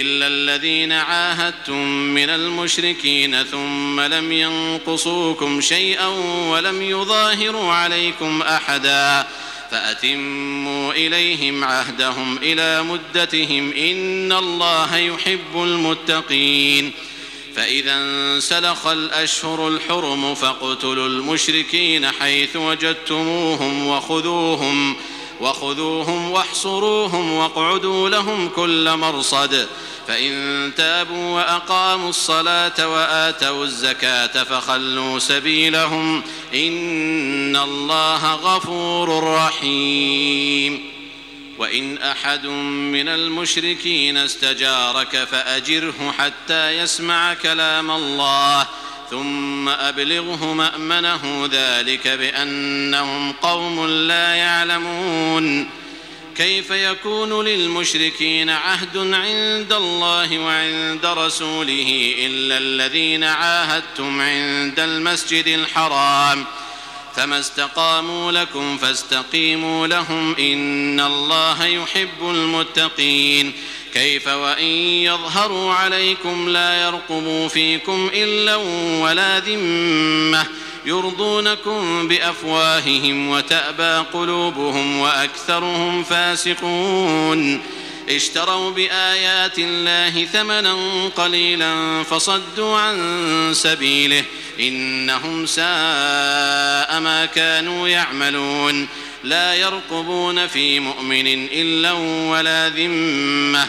إلا الذين عاهدتم من المشركين ثم لم ينقصوكم شيئا ولم يظاهروا عليكم أحدا فأتموا إليهم عهدهم إلى مدتهم إن الله يحب المتقين فإذا انسلخ الأشهر الحرم فاقتلوا المشركين حيث وجدتموهم وخذوهم وخذوهم واحصروهم واقعدوا لهم كل مرصد. فإن تابوا وأقاموا الصلاة وآتوا الزكاة فخلوا سبيلهم. إن الله غفور رحيم. وإن أحد من المشركين استجارك فأجره حتى يسمع كلام الله. ثم أبلغه مأمنه ذلك بأنهم قوم لا يعلمون. كيف يكون للمشركين عهد عند الله وعند رسوله إلا الذين عاهدتم عند المسجد الحرام؟ فما استقاموا لكم فاستقيموا لهم إن الله يحب المتقين. كيف وإن يظهروا عليكم لا يرقبوا فيكم إلا ولا ذمة يرضونكم بأفواههم وتأبى قلوبهم وأكثرهم فاسقون اشتروا بآيات الله ثمنا قليلا فصدوا عن سبيله إنهم ساء ما كانوا يعملون لا يرقبون في مؤمن إلا ولا ذمة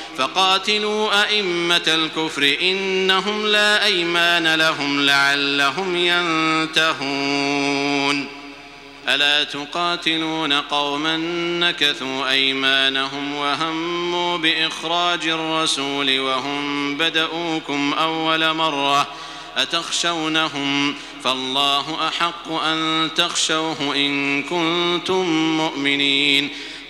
فقاتلوا أئمة الكفر إنهم لا أيمان لهم لعلهم ينتهون. ألا تقاتلون قوما نكثوا أيمانهم وهموا بإخراج الرسول وهم بدؤوكم أول مرة أتخشونهم فالله أحق أن تخشوه إن كنتم مؤمنين.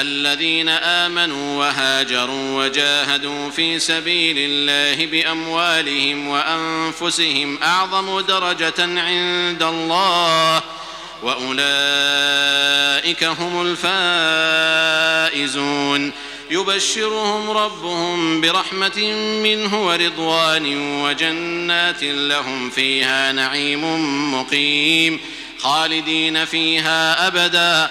الذين آمنوا وهاجروا وجاهدوا في سبيل الله بأموالهم وأنفسهم أعظم درجة عند الله وأولئك هم الفائزون. يبشرهم ربهم برحمة منه ورضوان وجنات لهم فيها نعيم مقيم خالدين فيها أبدا.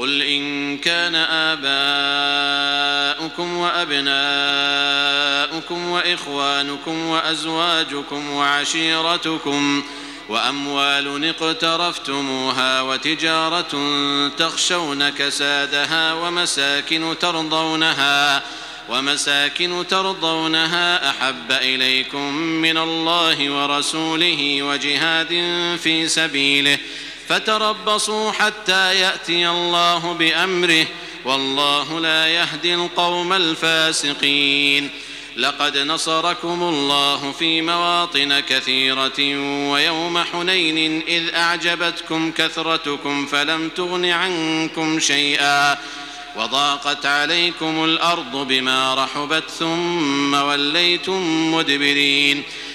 قل إن كان آباؤكم وأبناؤكم وإخوانكم وأزواجكم وعشيرتكم وأموال اقترفتموها وتجارة تخشون كسادها ومساكن ترضونها ومساكن ترضونها أحب إليكم من الله ورسوله وجهاد في سبيله فتربصوا حتى يأتي الله بأمره والله لا يهدي القوم الفاسقين. لقد نصركم الله في مواطن كثيرة ويوم حنين إذ أعجبتكم كثرتكم فلم تغن عنكم شيئا. وضاقت عليكم الأرض بما رحبت ثم وليتم مدبرين.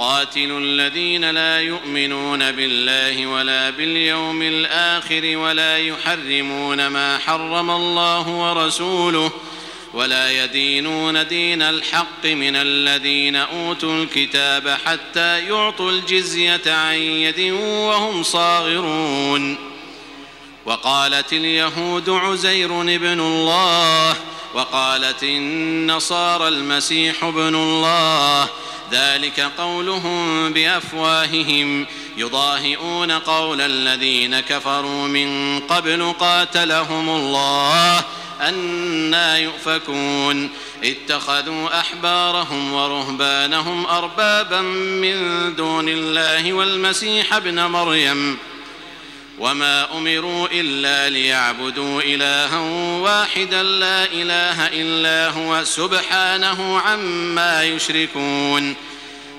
قاتلوا الذين لا يؤمنون بالله ولا باليوم الآخر ولا يحرمون ما حرم الله ورسوله ولا يدينون دين الحق من الذين أوتوا الكتاب حتى يعطوا الجزية عن يد وهم صاغرون وقالت اليهود عزير ابن الله وقالت النصارى المسيح ابن الله ذلك قولهم بأفواههم. يضاهئون قول الذين كفروا من قبل قاتلهم الله أنا يؤفكون. اتخذوا أحبارهم ورهبانهم أربابا من دون الله والمسيح ابن مريم. وما أمروا إلا ليعبدوا إلها واحدا لا إله إلا هو. سبحانه عما يشركون.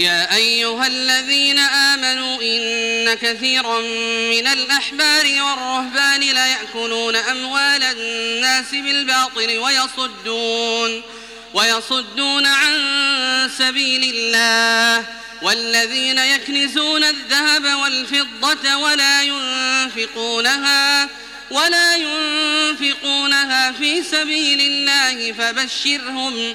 يا أيها الذين آمنوا إن كثيرا من الأحبار والرهبان ليأكلون أموال الناس بالباطل ويصدون ويصدون عن سبيل الله والذين يكنزون الذهب والفضة ولا ينفقونها ولا ينفقونها في سبيل الله فبشرهم فبشرهم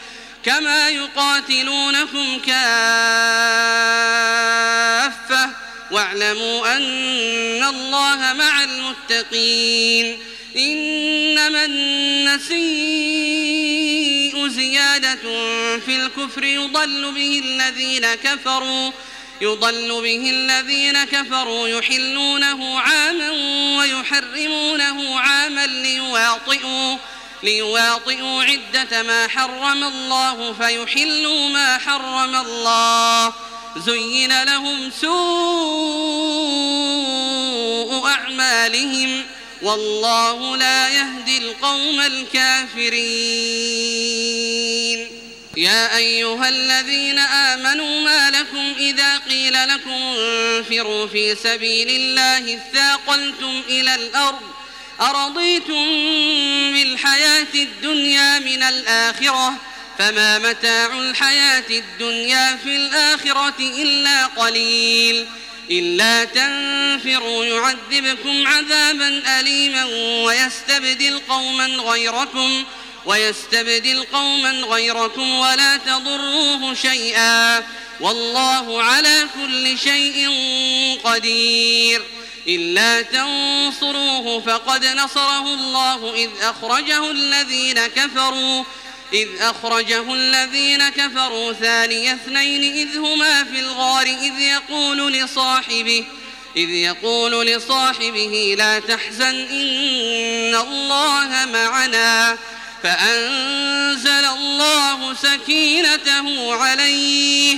كما يقاتلونكم كافة واعلموا أن الله مع المتقين إنما النسيء زيادة في الكفر يضل به الذين كفروا يضل به الذين كفروا يحلونه عاما ويحرمونه عاما ليواطئوا ليواطئوا عدة ما حرم الله فيحلوا ما حرم الله. زين لهم سوء أعمالهم. والله لا يهدي القوم الكافرين. يا أيها الذين آمنوا ما لكم إذا قيل لكم انفروا في سبيل الله اثاقلتم إلى الأرض أرضيتم بالحياة الدنيا من الآخرة؟ فما متاع الحياة الدنيا في الآخرة إلا قليل. إلا تنفروا يعذبكم عذابا أليما ويستبدل قوما غيركم ويستبدل قوما غيركم ولا تضروه شيئا. والله على كل شيء قدير. إلا تنصروه فقد نصره الله إذ أخرجه الذين كفروا إذ أخرجه الذين كفروا ثاني اثنين إذ هما في الغار إذ يقول لصاحبه إذ يقول لصاحبه لا تحزن إن الله معنا فأنزل الله سكينته عليه.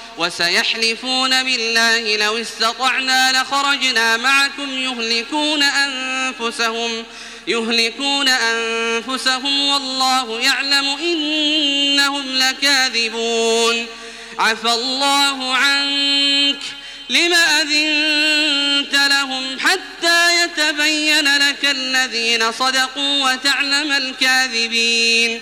وسيحلفون بالله لو استطعنا لخرجنا معكم يهلكون أنفسهم يهلكون أنفسهم والله يعلم إنهم لكاذبون. عفى الله عنك لم أذنت لهم حتى يتبين لك الذين صدقوا وتعلم الكاذبين.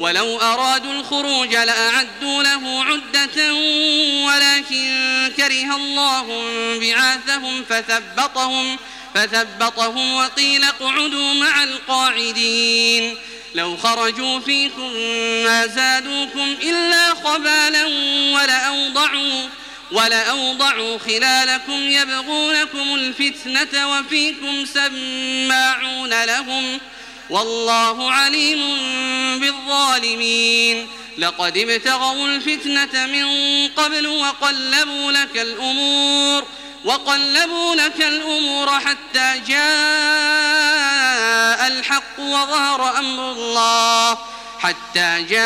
ولو أرادوا الخروج لأعدوا له عدة ولكن كره الله بعاثهم فثبطهم فثبطهم وقيل اقعدوا مع القاعدين. لو خرجوا فيكم ما زادوكم إلا خبالا ولأوضعوا ولأوضعوا خلالكم يبغونكم الفتنة وفيكم سماعون لهم والله عليم بالظالمين. لقد ابتغوا الفتنة من قبل وقلبوا لك الأمور وقلبوا لك الأمور حتى جاء الحق وظهر أمر الله. حتى جاء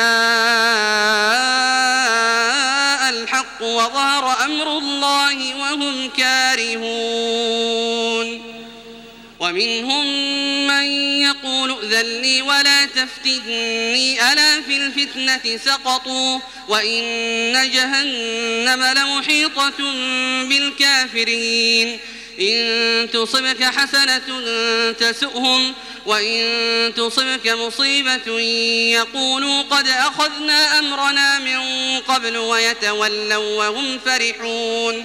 الحق وظهر أمر الله وهم كارهون. ومنهم من يقول ائذن لي ولا تفتني ألا في الفتنة سقطوا؟ وإن جهنم لمحيطة بالكافرين. إن تصبك حسنة تسؤهم وإن تصبك مصيبة يقولوا قد أخذنا أمرنا من قبل ويتولوا وهم فرحون.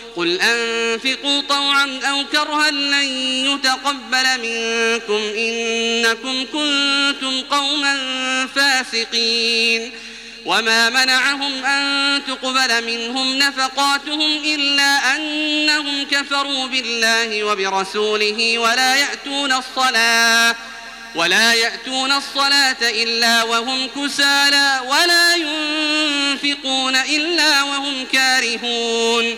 قل أنفقوا طوعا أو كرها لن يتقبل منكم إنكم كنتم قوما فاسقين. وما منعهم أن تقبل منهم نفقاتهم إلا أنهم كفروا بالله وبرسوله ولا يأتون الصلاة ولا يأتون الصلاة إلا وهم كسالى ولا ينفقون إلا وهم كارهون.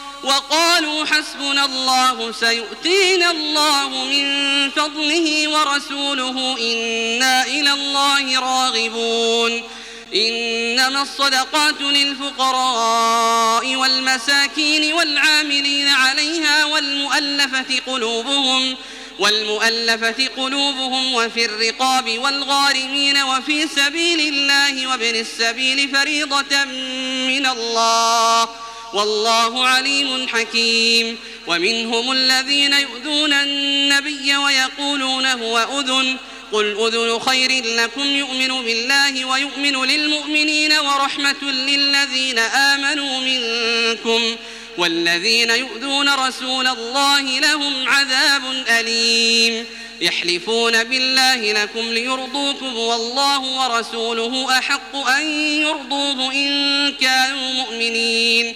وقالوا حسبنا الله سيؤتينا الله من فضله ورسوله إنا إلى الله راغبون. إنما الصدقات للفقراء والمساكين والعاملين عليها والمؤلفة قلوبهم والمؤلفة قلوبهم وفي الرقاب والغارمين وفي سبيل الله وابن السبيل فريضة من الله. والله عليم حكيم. ومنهم الذين يؤذون النبي ويقولون هو أذن. قل أذن خير لكم يؤمن بالله ويؤمن للمؤمنين ورحمة للذين آمنوا منكم. والذين يؤذون رسول الله لهم عذاب أليم. يحلفون بالله لكم ليرضوكم والله ورسوله أحق أن يرضوه إن كانوا مؤمنين.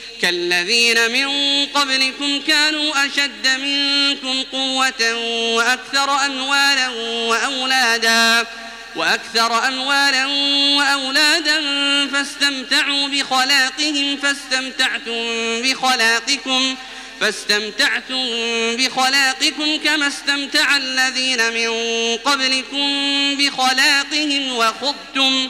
كالذين من قبلكم كانوا أشد منكم قوة وأكثر أموالا وأولادا وأكثر أموالا وأولادا فاستمتعوا بخلاقهم فاستمتعتم بخلاقكم فاستمتعتم بخلاقكم كما استمتع الذين من قبلكم بخلاقهم وخضتم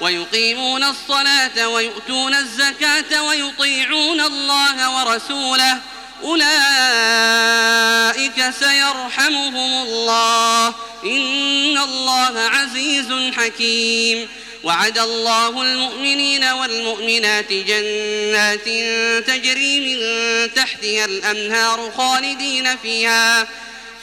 ويقيمون الصلاة ويؤتون الزكاة ويطيعون الله ورسوله. أولئك سيرحمهم الله. إن الله عزيز حكيم. وعد الله المؤمنين والمؤمنات جنات تجري من تحتها الأنهار خالدين فيها.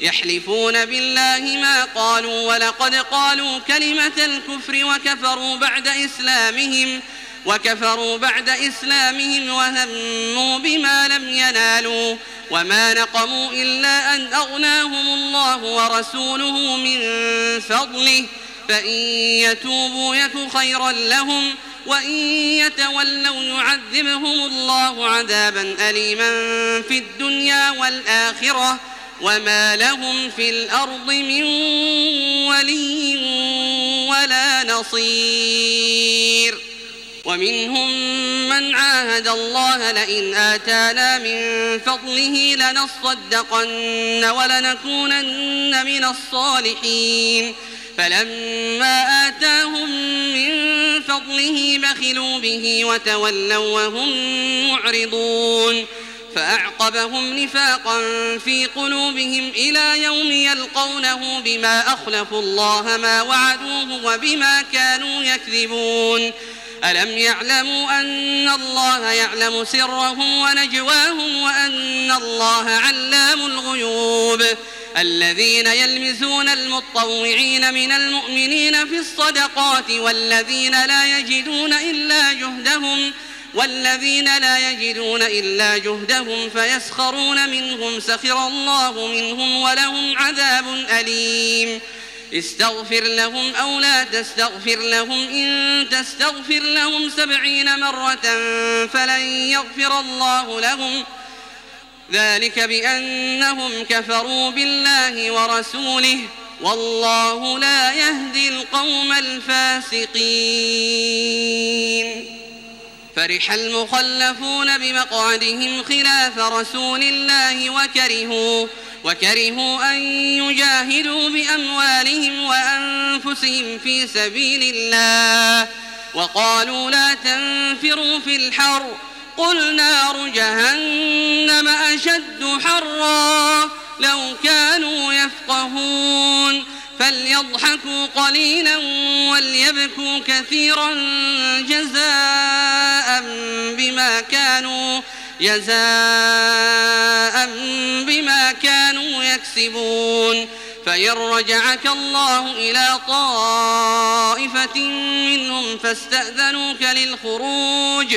يحلفون بالله ما قالوا ولقد قالوا كلمة الكفر وكفروا بعد إسلامهم وكفروا بعد إسلامهم وهموا بما لم ينالوا وما نقموا إلا أن أغناهم الله ورسوله من فضله فإن يتوبوا يك خيرا لهم وإن يتولوا يعذبهم الله عذابا أليما في الدنيا والآخرة وما لهم في الأرض من ولي ولا نصير ومنهم من عاهد الله لئن آتانا من فضله لنصدقن ولنكونن من الصالحين فلما آتاهم من فضله بخلوا به وتولوا وهم معرضون فأعقبهم نفاقا في قلوبهم إلى يوم يلقونه بما أخلفوا الله ما وعدوه وبما كانوا يكذبون. ألم يعلموا أن الله يعلم سرهم ونجواهم وأن الله علام الغيوب. الذين يلمزون المطوعين من المؤمنين في الصدقات والذين لا يجدون إلا جهدهم والذين لا يجدون إلا جهدهم فيسخرون منهم سخر الله منهم ولهم عذاب أليم. استغفر لهم أو لا تستغفر لهم إن تستغفر لهم سبعين مرة فلن يغفر الله لهم. ذلك بأنهم كفروا بالله ورسوله والله لا يهدي القوم الفاسقين. فرح المخلفون بمقعدهم خلاف رسول الله وكرهوا وكرهوا أن يجاهدوا بأموالهم وأنفسهم في سبيل الله. وقالوا لا تنفروا في الحر قل نار جهنم أشد حرا لو كانوا يفقهون. فليضحكوا قليلا وليبكوا كثيرا جزاء بما كانوا جزاء بما كانوا يكسبون. فإن رجعك الله إلى طائفة منهم فاستأذنوك للخروج.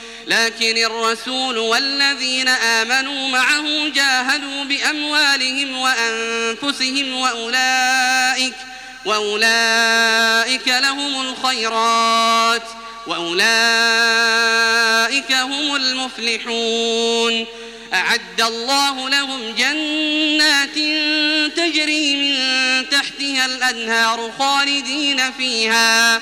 لكن الرسول والذين آمنوا معه جاهدوا بأموالهم وأنفسهم وأولئك وأولئك لهم الخيرات وأولئك هم المفلحون. أعد الله لهم جنات تجري من تحتها الأنهار خالدين فيها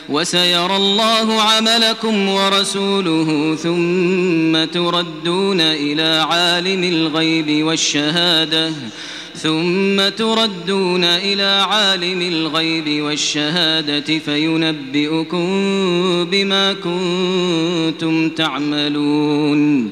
وسيرى الله عملكم ورسوله ثم تردون إلى عالم الغيب والشهادة ثم تردون إلى عالم الغيب والشهادة فينبئكم بما كنتم تعملون.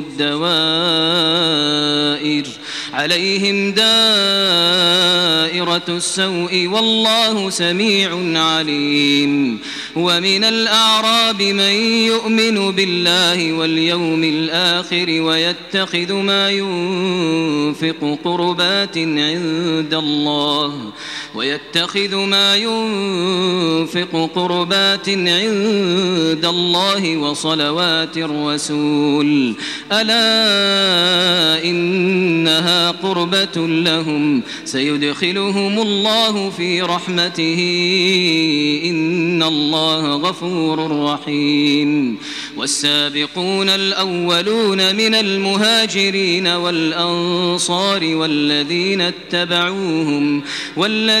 الدوائر. عليهم دائرة السوء والله سميع عليم. ومن الأعراب من يؤمن بالله واليوم الآخر ويتخذ ما ينفق قربات عند الله. ويتخذ ما ينفق قربات عند الله وصلوات الرسول. ألا إنها قربة لهم. سيدخلهم الله في رحمته. إن الله غفور رحيم. والسابقون الأولون من المهاجرين والأنصار والذين اتبعوهم والذين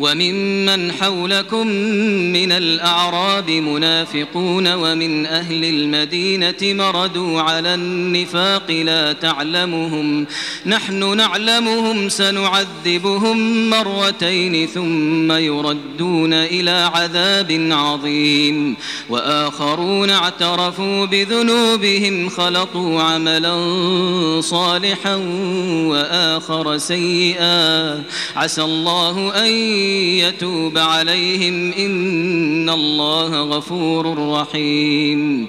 وممن حولكم من الأعراب منافقون ومن أهل المدينة مردوا على النفاق لا تعلمهم. نحن نعلمهم سنعذبهم مرتين ثم يردون إلى عذاب عظيم. وآخرون اعترفوا بذنوبهم خلطوا عملا صالحا وآخر سيئا. عسى الله أن يتوب عليهم إن الله غفور رحيم.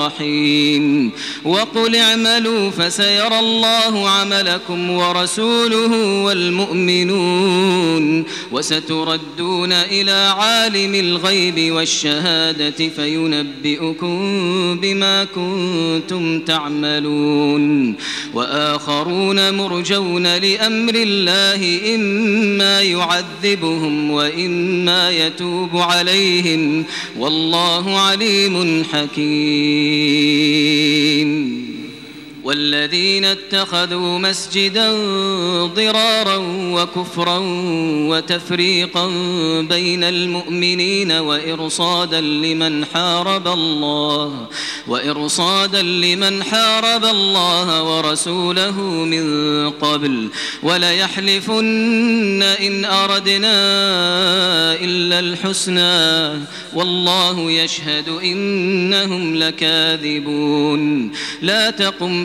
الرحيم. وقل اعملوا فسيرى الله عملكم ورسوله والمؤمنون. وستردون إلى عالم الغيب والشهادة فينبئكم بما كنتم تعملون. وآخرون مرجون لأمر الله إما يعذبهم وإما يتوب عليهم. والله عليم حكيم. الرحيم والذين اتخذوا مسجدا ضرارا وكفرا وتفريقا بين المؤمنين وإرصادا لمن حارب الله وإرصادا لمن حارب الله ورسوله من قبل. وليحلفن إن أردنا إلا الحسنى والله يشهد إنهم لكاذبون. لا تقم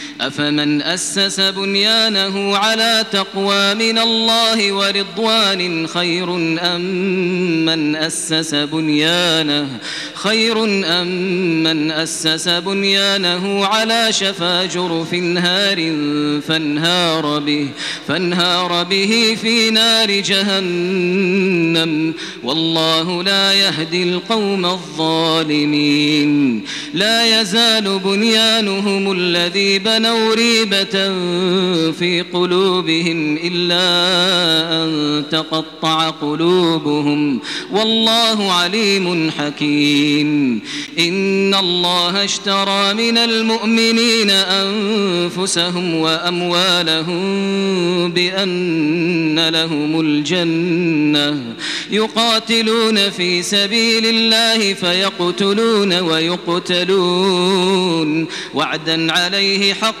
أفمن أسس بنيانه على تقوى من الله ورضوان خير أم من أسس بنيانه؟ خير أم من أسس بنيانه على شفا جرف نهار فانهار به فانهار به في نار جهنم. والله لا يهدي القوم الظالمين. لا يزال بنيانهم الذي بنوا ريبة في قلوبهم إلا أن تقطع قلوبهم. والله عليم حكيم. إن الله اشترى من المؤمنين أنفسهم وأموالهم بأن لهم الجنة. يقاتلون في سبيل الله فيقتلون ويقتلون. وعدا عليه حقا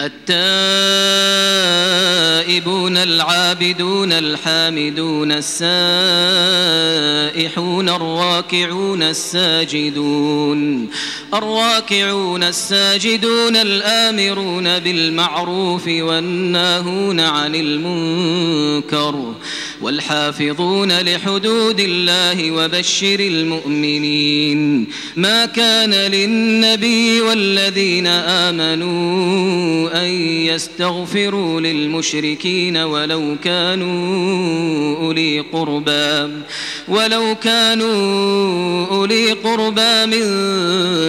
التائبون العابدون الحامدون السائحون الراكعون الساجدون الراكعون الساجدون الآمرون بالمعروف والناهون عن المنكر والحافظون لحدود الله وبشر المؤمنين ما كان للنبي والذين آمنوا أن يستغفروا للمشركين ولو كانوا أولي قربى ولو كانوا أولي قربى من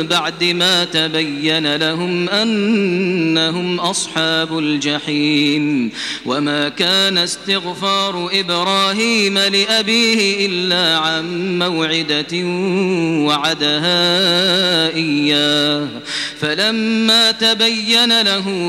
بعد ما تبين لهم أنهم أصحاب الجحيم. وما كان استغفار إبراهيم لأبيه إلا عن موعدة وعدها إياه. فلما تبين له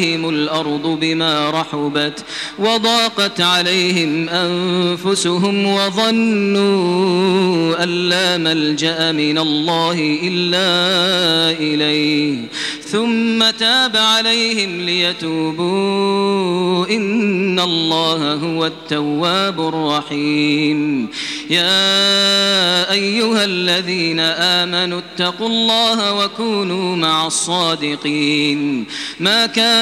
الأرض بما رحبت وضاقت عليهم أنفسهم وظنوا أن لا ملجأ من الله إلا إليه. ثم تاب عليهم ليتوبوا. إن الله هو التواب الرحيم. يا أيها الذين آمنوا اتقوا الله وكونوا مع الصادقين. ما كان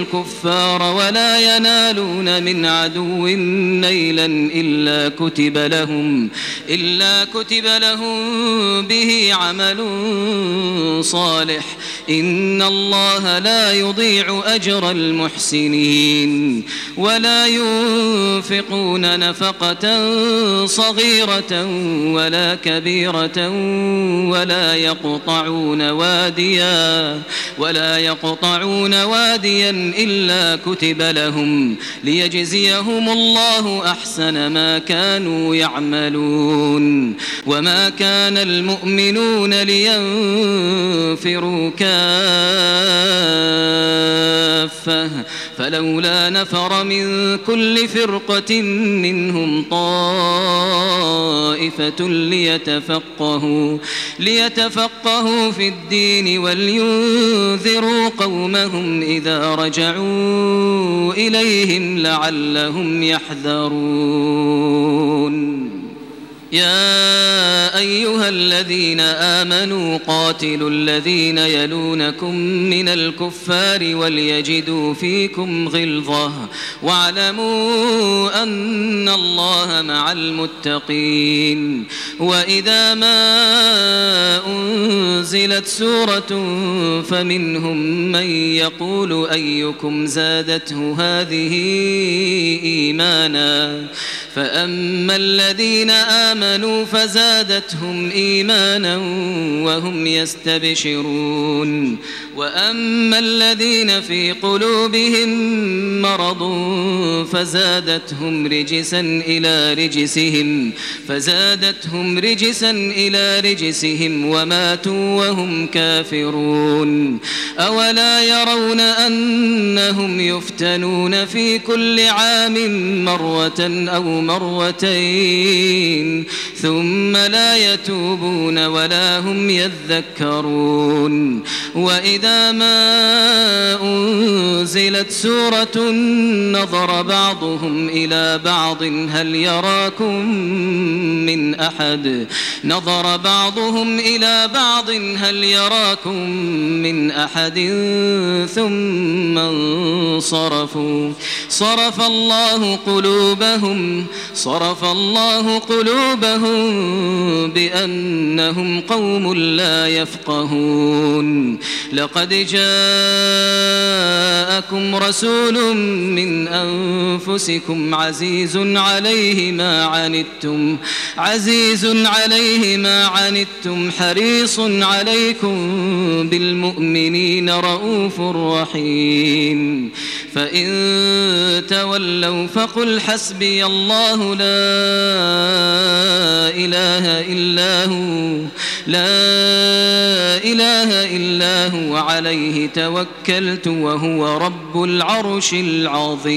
الكفار ولا ينالون من عدو نيلا إلا كتب لهم إلا كتب لهم به عمل صالح. إن الله لا يضيع أجر المحسنين. ولا ينفقون نفقة صغيرة ولا كبيرة ولا يقطعون واديا ولا يقطعون واديا إلا كتب لهم ليجزيهم الله أحسن ما كانوا يعملون وما كان المؤمنون لينفروا كافة فلولا نفر من كل فرقة منهم طائفة ليتفقهوا ليتفقهوا في الدين ولينذروا قومهم إذا رجعوا إليهم لعلهم يحذرون. يا أيها الذين آمنوا قاتلوا الذين يلونكم من الكفار وليجدوا فيكم غلظة واعلموا أن الله مع المتقين وإذا ما أنزلت سورة فمنهم من يقول أيكم زادته هذه إيمانا فأما الذين آمنوا فزادتهم إيمانا وهم يستبشرون وأما الذين في قلوبهم مرض فزادتهم رجسا إلى رجسهم فزادتهم رجسا إلى رجسهم وماتوا وهم كافرون أولا يرون أنهم يفتنون في كل عام مرة أو مرتين ثم لا يتوبون ولا هم يذكرون. وإذا ما أنزلت سورة نظر بعضهم إلى بعض هل يراكم من أحد؟ نظر بعضهم إلى بعض هل يراكم من أحد؟ ثم انصرفوا. صرف الله قلوبهم صرف الله قلوبهم بأنهم قوم لا يفقهون. لقد جاءكم رسول من أنفسكم عزيز عليه ما عنتم عزيز عليه ما عنتم حريص عليكم بالمؤمنين رؤوف رحيم. فإن تولوا فقل حسبي الله لا إله إلا هو لا إله إلا هو عليه توكلت وهو رب العرش العظيم.